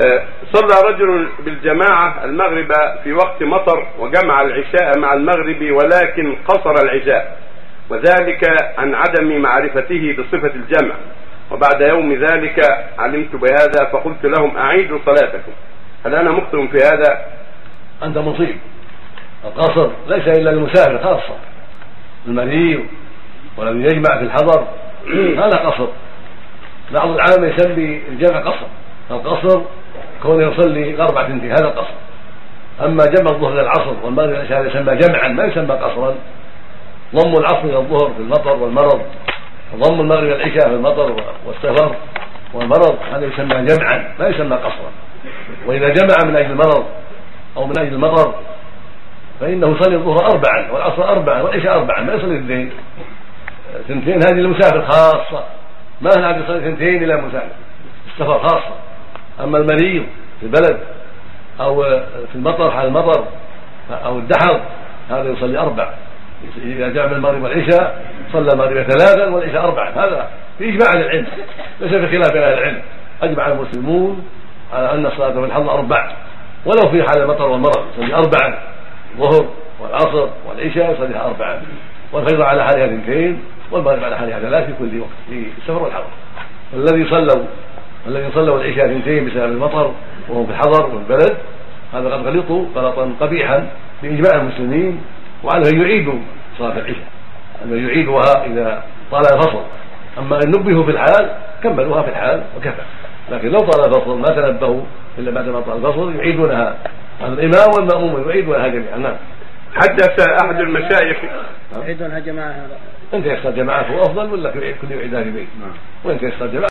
آه، صلى رجل بالجماعة المغرب في وقت مطر وجمع العشاء مع المغرب ولكن قصر العشاء. وذلك عن عدم معرفته بصفة الجمع. وبعد يوم ذلك علمت بهذا فقلت لهم أعيدوا صلاتكم. هل أنا مخطئ في هذا؟ أنت مصيب. القصر ليس إلا للمسافر خاصة. المريض ولم يجمع في الحضر هذا قصر. بعض العالم يسمي الجمع قصر. القصر كون يصلي الأربع تنتهي هذا القصر أما جمع الظهر إلى العصر والمغرب إلى العشاء يسمى جمعا ما يسمى قصرا. ضم العصر إلى الظهر في المطر والمرض. وضم المغرب العشاء في المطر والسفر والمرض هذا يسمى جمعا ما يسمى قصرا. وإذا جمع من أجل المرض أو من أجل المطر فإنه يصلي الظهر أربعا والعصر أربعا والعشاء أربعا ما يصلي اثنين. ثنتين هذه للمسافر خاصة. ما هنا يصلي ثنتين إلى مسافر. السفر خاصة. أما المريض في البلد أو في المطر حال المطر أو الدحر هذا يصلي أربع. إذا جاء من المغرب والعشاء صلى المغرب ثلاثا والعشاء أربعا. هذا في إجماع أهل العلم ليس في خلاف أهل العلم. أجمع المسلمون على أن الصلاة في الحضر أربع. ولو في حال المطر والمرض يصلي أربعا الظهر والعصر والعشاء يصليها أربعا والفجر على حالها اثنتين والمغرب على حالها ثلاث في كل وقت في السفر والحضر. والذي صلوا الذي صلوا العشاء اثنتين بسبب المطر وهم في الحضر وفي البلد هذا قد غلطوا غلطا قبيحا باجماع المسلمين وعنه ان يعيدوا صلاة العشاء ان يعيدوها إذا طال الفصل. أما إن نبهوا في الحال كملوها في الحال وكفى. لكن لو طال الفصل ما تنبهوا إلا بعد ما طال الفصل يعيدونها الإمام والمأموم يعيدونها جميعا. نعم. حدث أحد المشايخ. يعيدونها جماعة. انت يختار جماعة هو أفضل ولا كل يعيدها في بيت؟ وانت يختار جماعة